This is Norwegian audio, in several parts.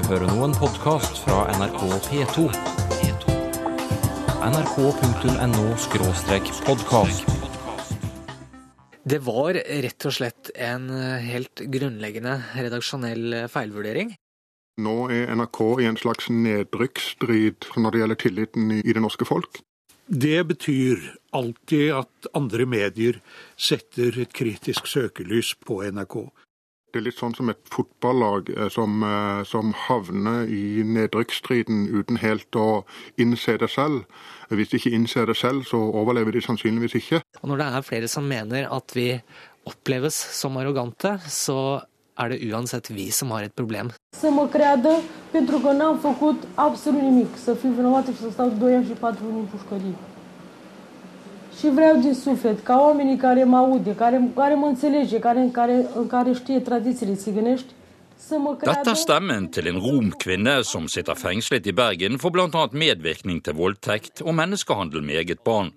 hører nå en podkast fra NRK P2. nrk.no-podkast. Det var rett og slett en helt grunnleggende redaksjonell feilvurdering. Nå er NRK i en slags nedrykksstrid når det gjelder tilliten i det norske folk. Det betyr alltid at andre medier setter et kritisk søkelys på NRK. Det er litt sånn som et fotballag eh, som, eh, som havner i nedrykksstriden uten helt å innse det selv. Hvis de ikke innser det selv, så overlever de sannsynligvis ikke. Og når det er flere som mener at vi oppleves som arrogante, så er det uansett vi som har et problem. Să Și vreau din suflet ca oamenii care mă aude, care, care mă înțelege, care, care, care știe tradițiile țigănești. Dette er stemmen til en romkvinne som sitter fengslet i Bergen for bl.a. medvirkning til voldtekt og menneskehandel med eget barn.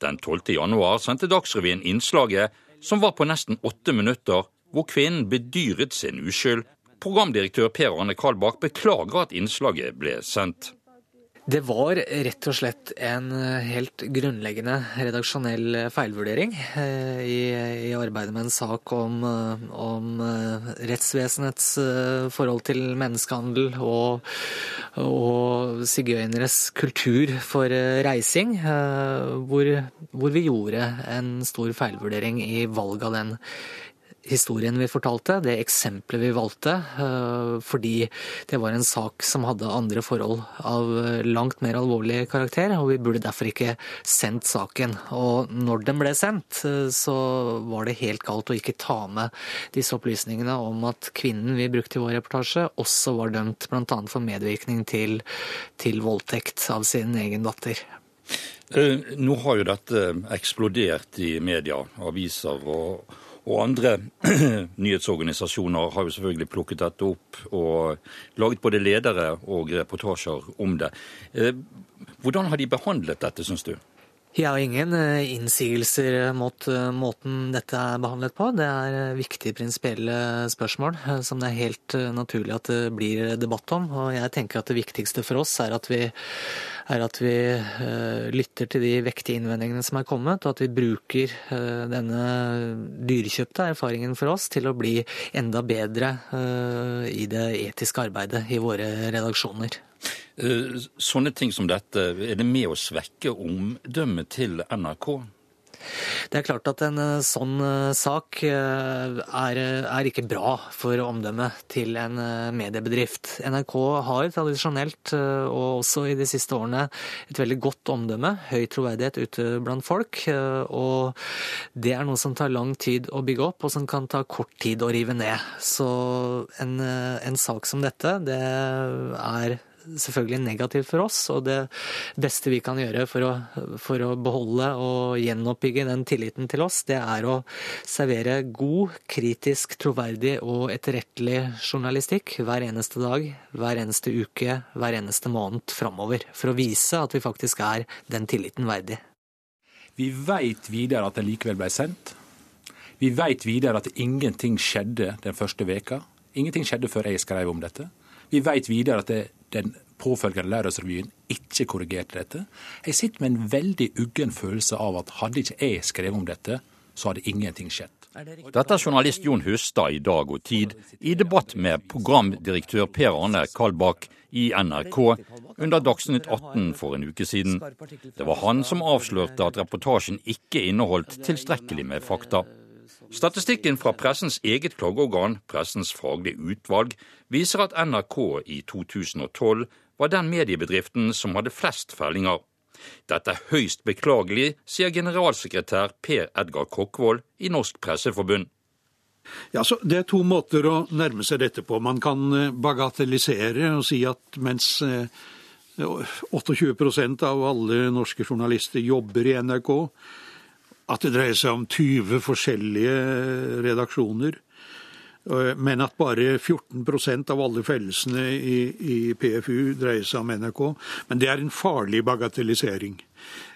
Den 12. januar sendte Dagsrevyen innslaget som var på nesten åtte minutter, hvor kvinnen bedyret sin uskyld. Programdirektør Per Arne Kalbakk beklager at innslaget ble sendt. Det var rett og slett en helt grunnleggende redaksjonell feilvurdering eh, i, i arbeidet med en sak om, eh, om eh, rettsvesenets forhold til menneskehandel og, og sigøyneres kultur for reising, hvor, hvor vi gjorde en stor feilvurdering i valg av den historien vi fortalte, det eksempelet vi valgte, fordi det var en sak som hadde andre forhold av langt mer alvorlig karakter, og vi burde derfor ikke sendt saken. Og når den ble sendt, så var det helt galt å ikke ta med disse opplysningene om at kvinnen vi brukte i vår reportasje, også var dømt bl.a. for medvirkning til, til voldtekt av sin egen datter. Nå har jo dette eksplodert i media, aviser og og andre nyhetsorganisasjoner har jo selvfølgelig plukket dette opp og laget både ledere og reportasjer om det. Hvordan har de behandlet dette, syns du? Jeg har ingen innsigelser mot måten dette er behandlet på. Det er viktige prinsipielle spørsmål som det er helt naturlig at det blir debatt om. Og jeg tenker at det viktigste for oss er at vi, er at vi lytter til de vektige innvendingene som er kommet, og at vi bruker denne dyrekjøpte erfaringen for oss til å bli enda bedre i det etiske arbeidet i våre redaksjoner. Sånne ting som dette, er det med å svekke omdømmet til NRK? Det er klart at en sånn sak er, er, ikke bra for omdømmet til en mediebedrift. NRK har tradisjonelt, og også i de siste årene, et veldig godt omdømme. Høy troverdighet ute blant folk. Og det er noe som tar lang tid å bygge opp, og som kan ta kort tid å rive ned. Så en, en sak som dette, det er selvfølgelig negativt for oss, og det beste vi kan gjøre for å, for å beholde og gjenoppbygge den tilliten til oss, det er å servere god, kritisk, troverdig og etterrettelig journalistikk hver eneste dag, hver eneste uke, hver eneste måned framover, for å vise at vi faktisk er den tilliten verdig. Vi veit videre at den likevel ble sendt. Vi veit videre at ingenting skjedde den første veka. Ingenting skjedde før jeg skrev om dette. Vi vet videre at det, den påfølgende Lørdagsrevyen ikke korrigerte dette. Jeg sitter med en veldig uggen følelse av at hadde ikke jeg skrevet om dette, så hadde ingenting skjedd. Dette er journalist Jon Hustad i Dag og Tid, i debatt med programdirektør Per Arne Kalbakk i NRK under Dagsnytt 18 for en uke siden. Det var han som avslørte at reportasjen ikke inneholdt tilstrekkelig med fakta. Statistikken fra pressens eget klageorgan, Pressens faglige utvalg, viser at NRK i 2012 var den mediebedriften som hadde flest fellinger. Dette er høyst beklagelig, sier generalsekretær Per Edgar Kokkvold i Norsk Presseforbund. Ja, så Det er to måter å nærme seg dette på. Man kan bagatellisere og si at mens 28% av alle norske journalister jobber i NRK, at det dreier seg om 20 forskjellige redaksjoner, men at bare 14% av alle fellelsene i, i, PFU dreier seg om NRK. Men det er en farlig bagatellisering.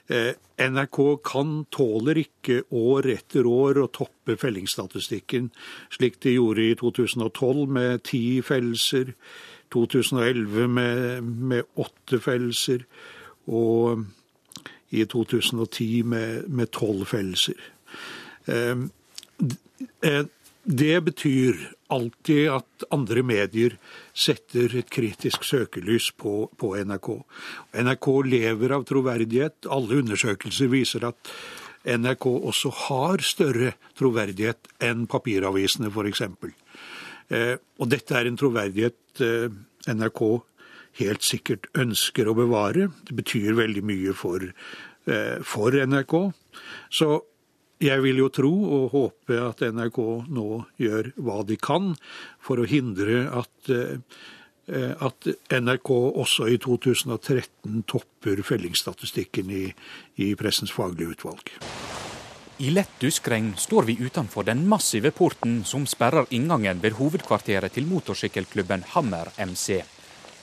Eh, NRK kan tåler ikke år etter år å toppe fellingsstatistikken, slik de gjorde i 2012 med ti fellelser, 2011 med, med åtte fellelser, og i 2010 med tolv fellelser. Ehm, eh, det betyr alltid at andre medier setter et kritisk søkelys på, på, NRK. NRK lever av troverdighet. Alle undersøkelser viser at NRK også har større troverdighet enn papiravisene, f.eks. Eh, og dette er en troverdighet eh, NRK helt sikkert ønsker å bevare. Det betyr veldig mye for, eh, for NRK. Så jeg vil jo tro og håpe at NRK nå gjør hva de kan for å hindre at, eh, at NRK også i 2013 topper fellingsstatistikken i, i Pressens faglige utvalg. I lett duskregn står vi utenfor den massive porten som sperrer inngangen ved hovedkvarteret til motorsykkelklubben Hammer MC.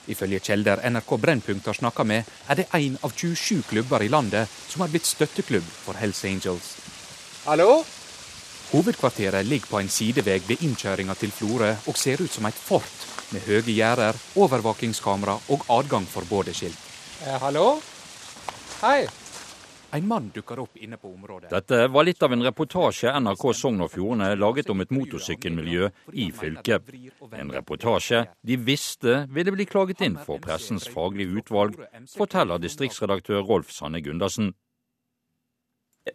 Ifølge kilder NRK Brennpunkt har snakka med, er det én av 27 klubber i landet som er blitt støtteklubb for Hells Angels. Hallo? Hovedkvarteret ligger på en sidevei ved innkjøringa til Florø og ser ut som et fort med høye gjerder, overvåkingskamera og adgang for bådeskilt. Eh, hallo? Hei. En mann dukker opp inne på området. Dette var litt av en reportasje NRK Sogn og Fjordane laget om et motorsykkelmiljø i fylket. En reportasje de visste ville bli klaget inn for Pressens faglige utvalg, forteller distriktsredaktør Rolf Sanne Gundersen.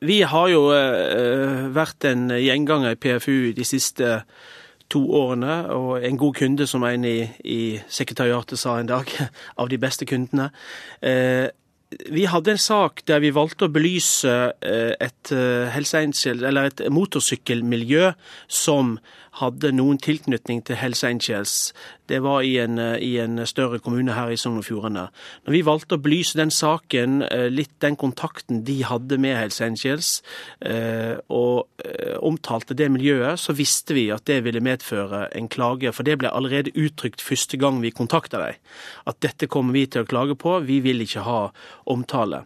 Vi har jo eh, vært en gjenganger i PFU de siste to årene, og en god kunde, som en i, i sekretariatet sa en dag, av de beste kundene. Eh, vi hadde en sak der vi valgte å belyse eh, et, et motorsykkelmiljø som hadde noen tilknytning til Hells Angels. Det var i en, eh, i en større kommune her i Sogn og Fjordane. Når vi valgte å belyse den saken, eh, litt den kontakten de hadde med Hells Angels, eh, og omtalte det miljøet, så visste vi at det ville medføre en klage. For det ble allerede uttrykt første gang vi kontakta dem. At dette kommer vi til å klage på, vi vil ikke ha omtale.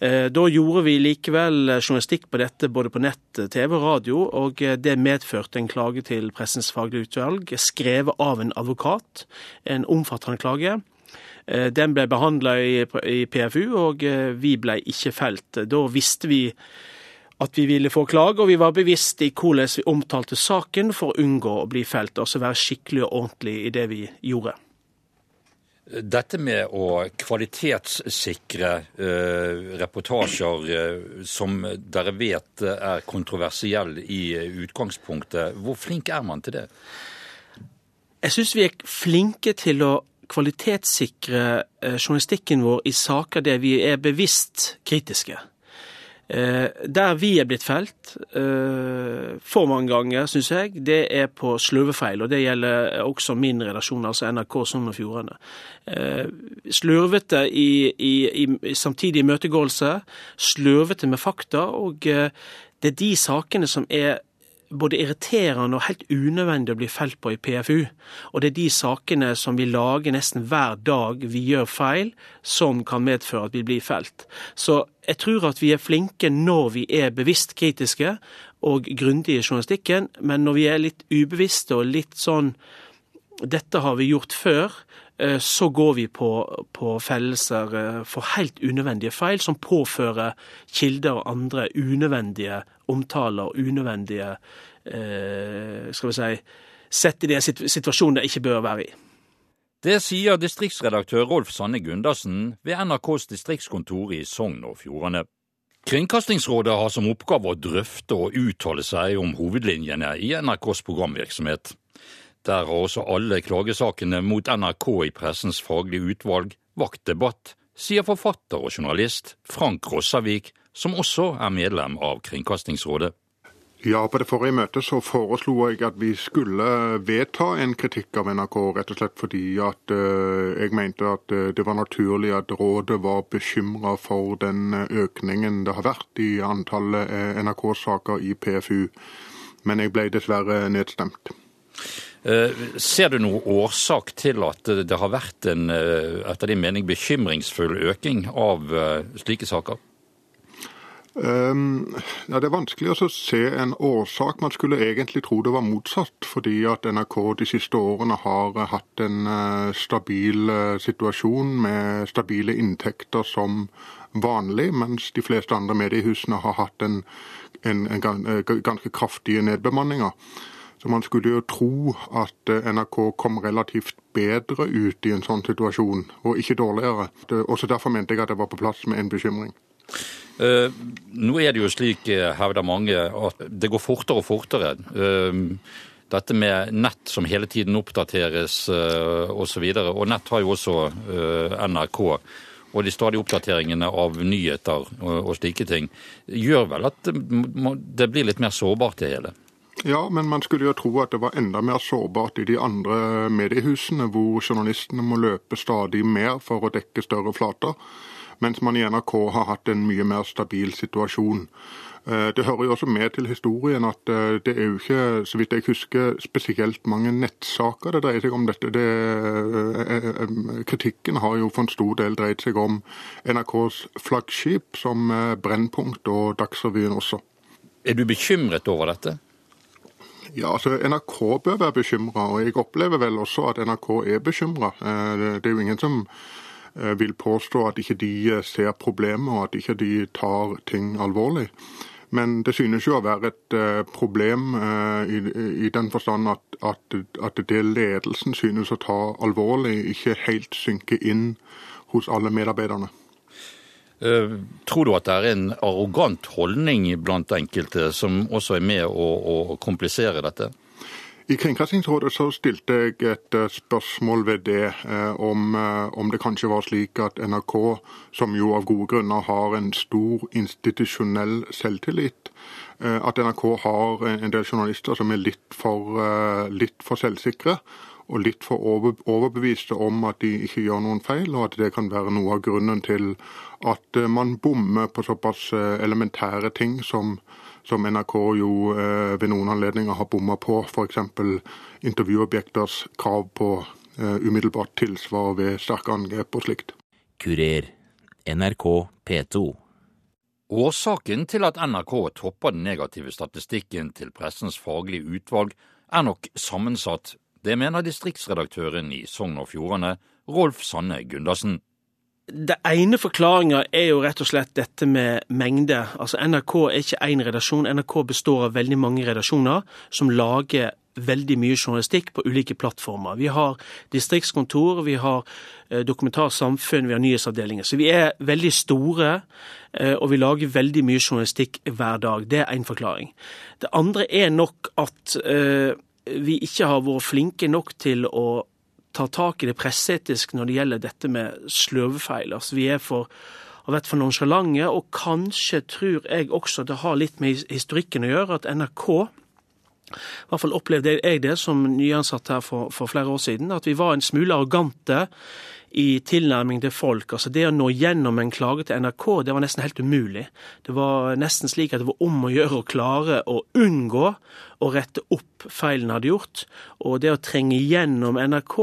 Eh, da gjorde vi likevel journalistikk på dette både på nett, TV og radio, og eh, det medførte en klage til Pressens faglige utvalg, skrevet av en advokat. En omfattende klage. Eh, den ble behandla i PFU, og vi ble ikke felt. Da visste vi at vi ville få klage, og vi var bevisst i hvordan vi omtalte saken for å unngå å bli felt, altså være skikkelig og ordentlig i det vi gjorde. Dette med å kvalitetssikre eh, reportasjer eh, som dere vet er kontroversielle i utgangspunktet, hvor flink er man til det? Jeg syns vi er flinke til å kvalitetssikre eh, journalistikken vår i saker der vi er bevisst kritiske. Eh, der vi er blitt felt eh, for mange ganger, syns jeg, det er på slurvefeil. Og det gjelder også min redaksjon, altså NRK Sogn og Fjordane. Eh, slurvete i, i, i samtidig imøtegåelse, slurvete med fakta, og det er de sakene som er både irriterende og helt unødvendig å bli felt på i PFU. Og det er de sakene som vi lager nesten hver dag vi gjør feil, som kan medføre at vi blir felt. Så jeg tror at vi er flinke når vi er bevisst kritiske og grundige i journalistikken, men når vi er litt ubevisste og litt sånn dette har vi gjort før, eh, så går vi på, på fellelser eh, for helt unødvendige feil, som påfører kilder og andre unødvendige omtaler unødvendige eh, skal vi si, Sett i de situasjonen de ikke bør være i. Det sier distriktsredaktør Rolf Sanne Gundersen ved NRKs distriktskontor i Sogn og Fjordane. Kringkastingsrådet har som oppgave å drøfte og uttale seg om hovedlinjene i NRKs programvirksomhet. Der har også alle klagesakene mot NRK i Pressens faglige utvalg vakt debatt, sier forfatter og journalist Frank Rossavik, som også er medlem av Kringkastingsrådet. Ja, på det forrige møtet så foreslo jeg at vi skulle vedta en kritikk av NRK, rett og slett fordi at uh, jeg mente at uh, det var naturlig at rådet var bekymra for den økningen det har vært i antallet NRK-saker i PFU. Men jeg ble dessverre nedstemt. Ser du noen årsak til at det har vært en etter din mening bekymringsfull økning av slike saker? Ja, Det er vanskelig å se en årsak. Man skulle egentlig tro det var motsatt, fordi at NRK de siste årene har hatt en uh, stabil uh, situasjon med stabile inntekter som vanlig, mens de fleste andre mediehusene har hatt en, en, en ganske kraftige nedbemanninger. Så man skulle jo tro at NRK kom relativt bedre ut i en sånn situasjon, og ikke dårligere. Også derfor mente jeg at det var på plass med en bekymring. Uh, nå er det jo slik, eh, hevder mange, at det går fortere og fortere. Uh, dette med nett som hele tiden oppdateres uh, osv. Og, og nett har jo også NRK. Og de stadige oppdateringene av nyheter og, slike ting gjør vel at det blir litt mer sårbart, det hele? Ja, men man skulle jo tro at det var enda mer sårbart i de andre mediehusene, hvor journalistene må løpe stadig mer for å dekke større flater mens man i NRK har hatt en mye mer stabil situasjon. Eh, det hører jo også med til historien at eh, det er jo ikke, så vidt jeg husker, spesielt mange nettsaker det dreier seg om dette. Det, eh, kritikken har jo for en stor del dreid seg om NRKs flaggskip, som Brennpunkt og Dagsrevyen også. Er du bekymret over dette? Ja, altså NRK bør være bekymra, og jeg opplever vel også at NRK er bekymra. Det er jo ingen som vil påstå at ikke de eh, ser problemet, og at ikke de tar ting alvorlig. Men det synes jo å være et eh, problem i, i den forstand at, at, at, det ledelsen synes å ta alvorlig, ikke helt synker inn hos alle medarbeiderne. Tror du at det er en arrogant holdning blant enkelte som også er med å, å komplisere dette? I Kringkastingsrådet så stilte jeg et eh, spørsmål ved det, eh, om, eh, om, det kanskje var slik at NRK, som jo av gode grunner har en stor institusjonell selvtillit, at NRK har en del journalister som er litt for, litt for selvsikre og litt for overbeviste om at de ikke gjør noen feil, og at det kan være noe av grunnen til at man bommer på såpass elementære ting som som NRK jo eh, ved noen anledninger har bomma på, f.eks. intervjuobjekters krav på eh, umiddelbart tilsvar ved sterke angrep og slikt. Kurer, NRK P2. Årsaken til at NRK topper den negative statistikken til Pressens faglige utvalg, er nok sammensatt. Det mener distriktsredaktøren i Sogn og Fjordane, Rolf Sanne Gundersen. Det ene forklaringa er jo rett og slett dette med mengde. Altså NRK er ikke én redaksjon. NRK består av veldig mange redaksjoner som lager veldig mye journalistikk på ulike plattformer. Vi har distriktskontor, vi har eh, dokumentarsamfunn, vi har nyhetsavdelinger. Så vi er veldig store, eh, og vi lager veldig mye journalistikk hver dag. Det er én forklaring. Det andre er nok at eh, vi ikke har vært flinke nok til å tar tak i det presseetisk når det gjelder dette med sløvefeil. Altså, vi for, har vært for nonsjalante, og kanskje tror jeg også det har litt med historikken å gjøre, at NRK i hvert fall opplevde jeg det som nyansatt her for, for flere år siden, at vi var en smule arrogante i tilnærming til folk. Altså Det å nå gjennom en klage til NRK, det var nesten helt umulig. Det var nesten slik at det var om å gjøre å klare å unngå å rette opp feilen hadde gjort. Og det å trenge gjennom NRK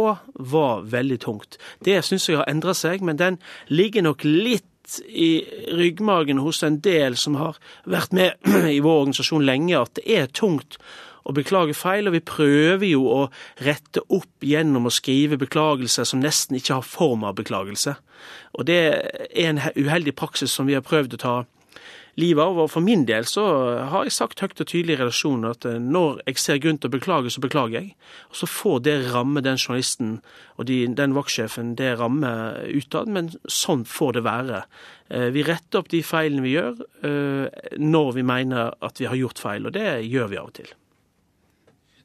var veldig tungt. Det syns jeg har endra seg, men den ligger nok litt i ryggmagen hos en del som har vært med i vår organisasjon lenge, at det er tungt å beklage feil, og vi prøver jo å rette opp gjennom å skrive beklagelser som nesten ikke har form av beklagelse. Og det er en uheldig praksis som vi har prøvd å ta livet av. Og for min del så har jeg sagt høyt og tydelig i redaksjonen at eh, når jeg ser grunn til å beklage, så beklager jeg. Og så får det ramme den journalisten og de, den vaktsjefen det rammer utad, men sånn får det være. Eh, vi retter opp de feilene vi gjør eh, når vi mener at vi har gjort feil, og det gjør vi av og til.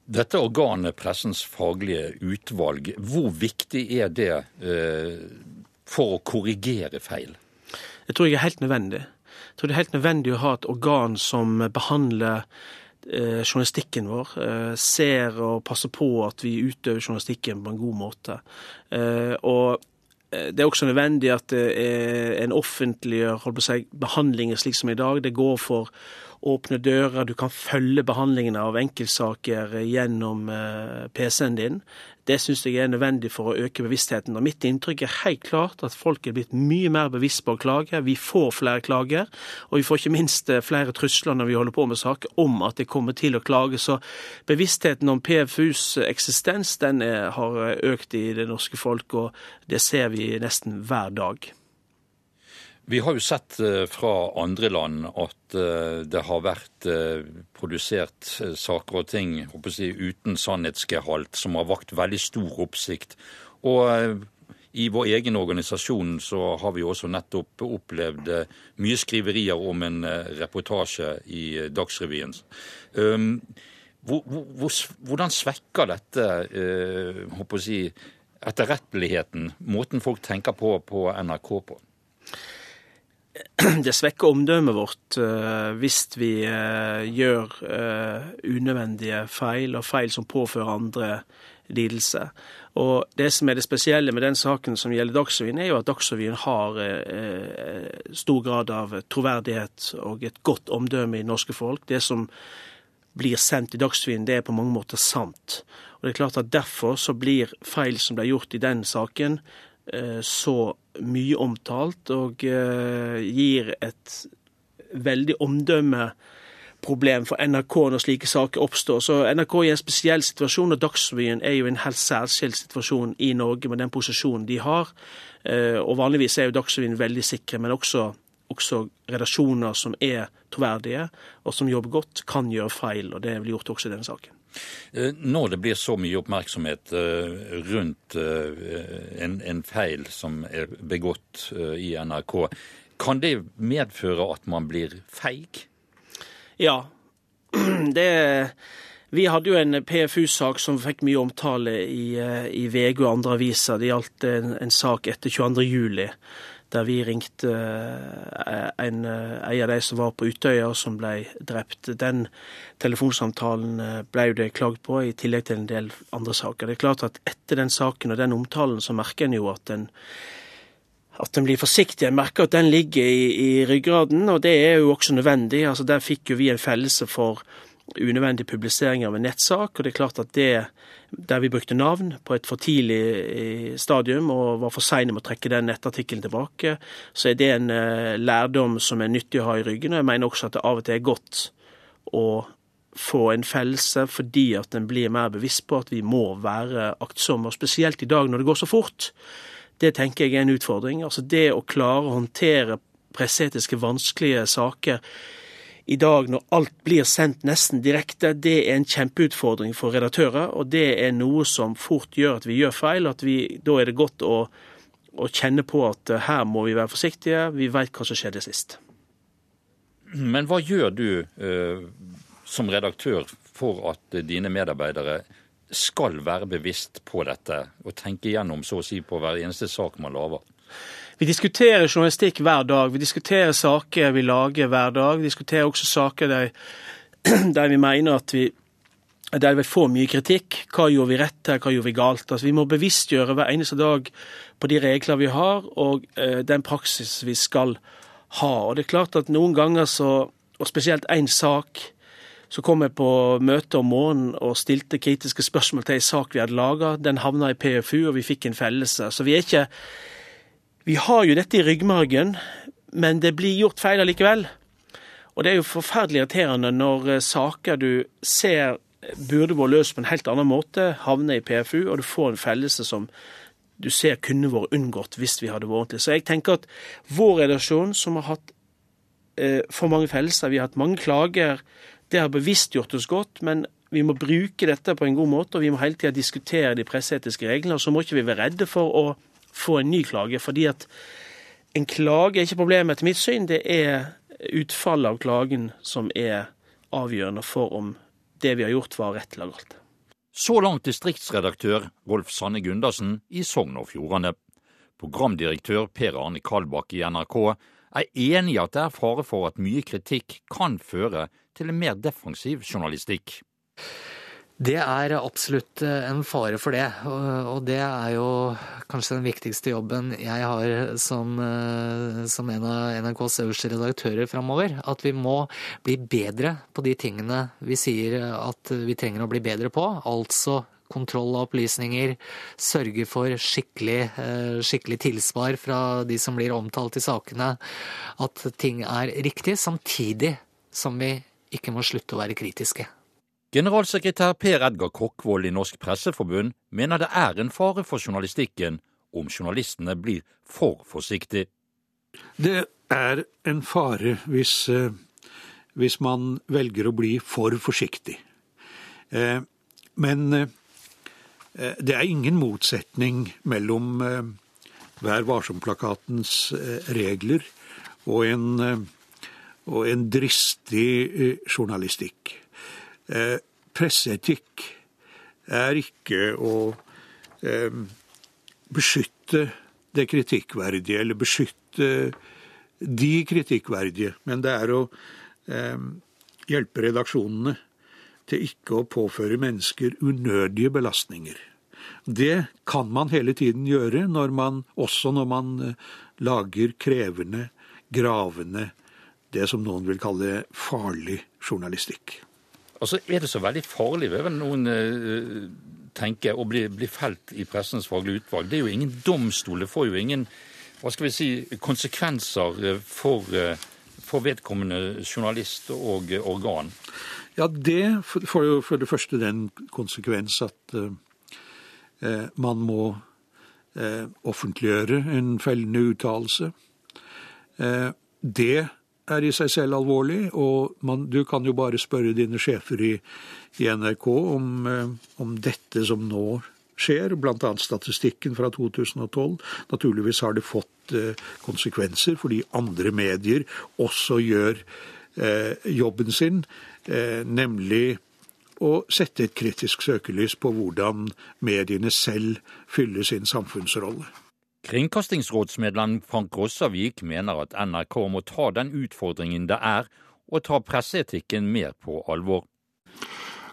Dette organet, Pressens faglige utvalg, hvor viktig er det eh, for å korrigere feil? Det tror jeg er helt nødvendig. Jeg tror det er helt nødvendig å ha et organ som behandler eh, journalistikken vår. Eh, ser og passer på at vi utøver journalistikken på en god måte. Eh, og eh, det er også nødvendig at en offentlig si, behandling slik som i dag. Det går for åpne dører, du kan følge behandlingen av enkeltsaker gjennom eh, PC-en din. Det syns jeg er nødvendig for å øke bevisstheten. Og mitt inntrykk er helt klart at folk er blitt mye mer bevisst på å klage. Vi får flere klager, og vi får ikke minst eh, flere trusler når vi holder på med saker om at det kommer til å klage. Så bevisstheten om PFUs eksistens den er, har økt i det norske folk, og det ser vi nesten hver dag. Vi har jo sett eh, fra andre land at eh, det har vært eh, produsert saker og ting si, uten sannhetsgehalt som har vakt veldig stor oppsikt. Og i vår egen organisasjon så har vi også nettopp opplevd mye skriverier om en reportasje i Dagsrevyen. Ehm, hvordan svekker dette si, etterretteligheten, måten folk tenker på på NRK på? det svekker omdømmet vårt uh, hvis vi uh, gjør uh, unødvendige feil, og feil som påfører andre lidelse. Og Det som er det spesielle med den saken som gjelder Dagsrevyen, er jo at Dagsrevyen har stor grad av troverdighet og et godt omdømme i norske folk. Det som blir sendt i Dagsrevyen, det er på mange måter sant. Og det er klart at Derfor så blir feil som ble gjort i den saken, så mye omtalt og eh, gir et veldig omdømmeproblem for NRK når slike saker oppstår. Så NRK er i en spesiell situasjon, og Dagsrevyen er jo en helt særskilt situasjon i Norge med den posisjonen de har. Eh, og vanligvis er jo Dagsrevyen veldig sikre, men også, også redaksjoner som er troverdige og som jobber godt, kan gjøre feil, og det er vel gjort også i denne saken. Eh, når det blir så mye oppmerksomhet eh, rundt eh, en, en feil som er begått i NRK, kan det medføre at man blir feig? Ja. Det vi hadde jo en PFU-sak som fikk mye omtale i, i VG og andre aviser. Det gjaldt en, en sak etter 22.07 der vi ringte eh, en, en av de som var på Utøya, som ble drept. Den telefonsamtalen eh, ble jo det klagd på, i tillegg til en del andre saker. Det er klart at etter den saken og den omtalen, så merker en jo at den at en blir forsiktig. En merker at den ligger i, i ryggraden, og det er jo også nødvendig. Altså Der fikk jo vi en fellelse for unødvendig publisering av en nettsak. og det er klart at det, Der vi brukte navn på et for tidlig stadium og var for seine med å trekke den nettartikkelen tilbake, så er det en uh, lærdom som er nyttig å ha i ryggen. og Jeg mener også at det av og til er godt å få en fellelse fordi at en blir mer bevisst på at vi må være aktsomme. og Spesielt i dag når det går så fort. Det tenker jeg er en utfordring. Altså Det å klare å håndtere presseetiske vanskelige saker i dag når alt blir sendt nesten direkte, det er en kjempeutfordring for redaktører. Og det er noe som fort gjør at vi gjør feil. at vi, Da er det godt å, å kjenne på at eh, her må vi være forsiktige. Vi veit hva som skjedde sist. Men hva gjør du eh, som redaktør for at dine medarbeidere skal være bevisst på dette, og tenke gjennom så å si på hver eneste sak man lager? Vi diskuterer journalistikk hver dag. Vi diskuterer saker vi lager hver dag. Vi diskuterer også saker der, der vi mener at vi der vi får mye kritikk. Hva gjorde vi rett her, hva gjorde vi galt? Altså, vi må bevisstgjøre hver eneste dag på de regler vi har, og uh, den praksis vi skal ha. Og det er klart at noen ganger så, og spesielt én sak, så kom jeg på møte om morgenen og stilte kritiske spørsmål til ei sak vi hadde laga. Den havna i PFU, og vi fikk en fellelse. Så vi er ikke vi har jo dette i ryggmargen, men det blir gjort feil allikevel. Og det er jo forferdelig irriterende når eh, saker du ser burde vært løst på en helt annen måte, havner i PFU, og du får en fellelse som du ser kunne vært unngått hvis vi hadde vært ordentlig. Så jeg tenker at vår redaksjon, som har hatt eh, for mange fellelser, vi har hatt mange klager, det har bevisstgjort oss godt, men vi må bruke dette på en god måte, og vi må hele tida diskutere de presseetiske reglene. Og så må ikke vi være redde for å få en ny klage. Fordi at en klage er ikke problemet etter mitt syn, det er utfallet av klagen som er avgjørende for om det vi har gjort, var rett eller galt. Så langt distriktsredaktør Rolf Sanne Gundersen i Sogn og Fjordane. Programdirektør Per Arne Kalbakk i NRK er enig i at det er fare for at mye kritikk kan føre til en mer defensiv journalistikk. Det er absolutt eh, en fare for det. Og det er jo kanskje den viktigste jobben jeg har som, eh, som en av NRKs øverste redaktører framover. At vi må bli bedre på de tingene vi sier at vi trenger å bli bedre på. Altså kontroll av opplysninger, sørge for skikkelig, eh, skikkelig, tilsvar fra de som blir omtalt i sakene, at ting er riktig, samtidig som vi ikke må slutte å være kritiske. Generalsekretær Per Edgar Kokkvold i Norsk Presseforbund mener det er en fare for journalistikken om journalistene blir for forsiktige. Det er en fare hvis, eh, hvis man velger å bli for forsiktig. Eh, men eh, det er ingen motsetning mellom Vær varsom-plakatens regler og en, og en dristig journalistikk. Eh, presseetikk er ikke å eh, beskytte det kritikkverdige, eller beskytte de kritikkverdige, men det er å eh, hjelpe redaksjonene til ikke å påføre mennesker unødige belastninger. Det kan man hele tiden gjøre, når man, også når man lager krevende, gravende, det som noen vil kalle farlig journalistikk. Altså, Er det så veldig farlig, ved noen uh, tenker å bli, bli, felt i pressens faglige utvalg? Det er jo ingen domstol. Det får jo ingen hva skal vi si, konsekvenser eh, for, uh, for vedkommende journalist og uh, organ. Ja, det får jo for det første den konsekvens at man må offentliggjøre en fellende uttalelse. det er i seg selv alvorlig, og man, du kan jo bare spørre dine sjefer i, i NRK om, eh, om, dette som nå skjer, bl.a. statistikken fra 2012. Naturligvis har det fått eh, konsekvenser fordi andre medier også gjør eh, jobben sin, nemlig å sette et kritisk søkelys på hvordan mediene selv fyller sin samfunnsrolle. Kringkastingsrådsmedlem Frank Rossavik mener at NRK må ta den utfordringen det er å ta presseetikken mer på alvor.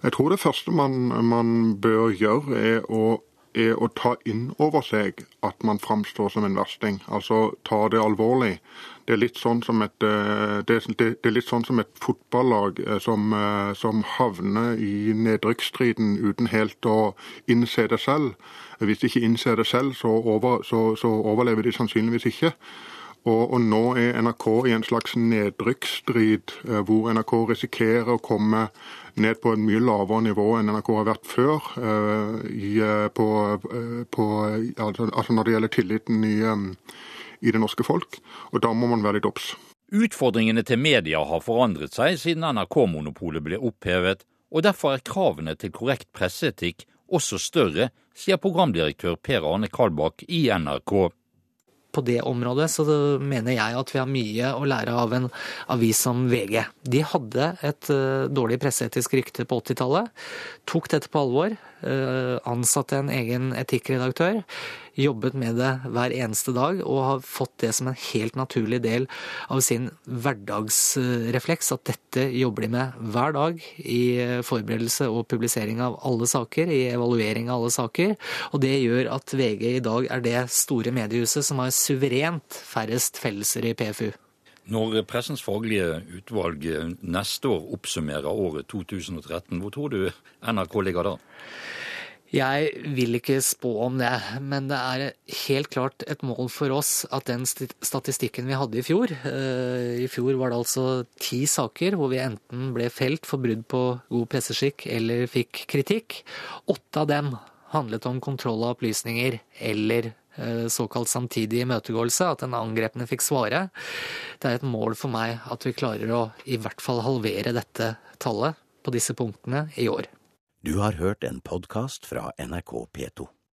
Jeg tror det første man, man bør gjøre, er å, er å, ta inn over seg at man framstår som en versting. Altså ta det alvorlig. Det er litt sånn som et, eh, sånn som et fotballag eh, som, eh, som havner i nedrykksstriden uten helt å innse det selv. Hvis de ikke innser det selv, så, over, så, så overlever de sannsynligvis ikke. Og, og, nå er NRK i en slags nedrykksstrid, eh, hvor NRK risikerer å komme ned på et mye lavere nivå enn NRK har vært før. Uh, i, uh, på, på, altså, altså, når det gjelder tilliten i, i det norske folk. Og da må man være litt obs. Utfordringene til media har forandret seg siden NRK-monopolet ble opphevet, og derfor er kravene til korrekt presseetikk også større, sier programdirektør Per Arne Kalbakk i NRK. På det området så mener jeg at vi har mye å lære av en avis som VG. De hadde et eh, dårlig presseetisk rykte på 80-tallet, tok dette på alvor, ansatte en egen etikkredaktør jobbet med det hver eneste dag og har fått det som en helt naturlig del av sin hverdagsrefleks, at dette jobber de med hver dag i forberedelse og publisering av alle saker, i evaluering av alle saker. Og det gjør at VG i dag er det store mediehuset som har suverent færrest fellelser i PFU. Når Pressens faglige utvalg neste år oppsummerer året 2013, hvor tror du NRK ligger da? Jeg vil ikke spå om det, men det er helt klart et mål for oss at den statistikken vi hadde i fjor eh, I fjor var det altså ti saker hvor vi enten ble felt for brudd på god presseskikk eller fikk kritikk. Åtte av dem handlet om kontroll av opplysninger eller eh, såkalt samtidig imøtegåelse, at den angrepne fikk svare. Det er et mål for meg at vi klarer å i hvert fall halvere dette tallet på disse punktene i år. Du har hørt en podkast fra NRK P2.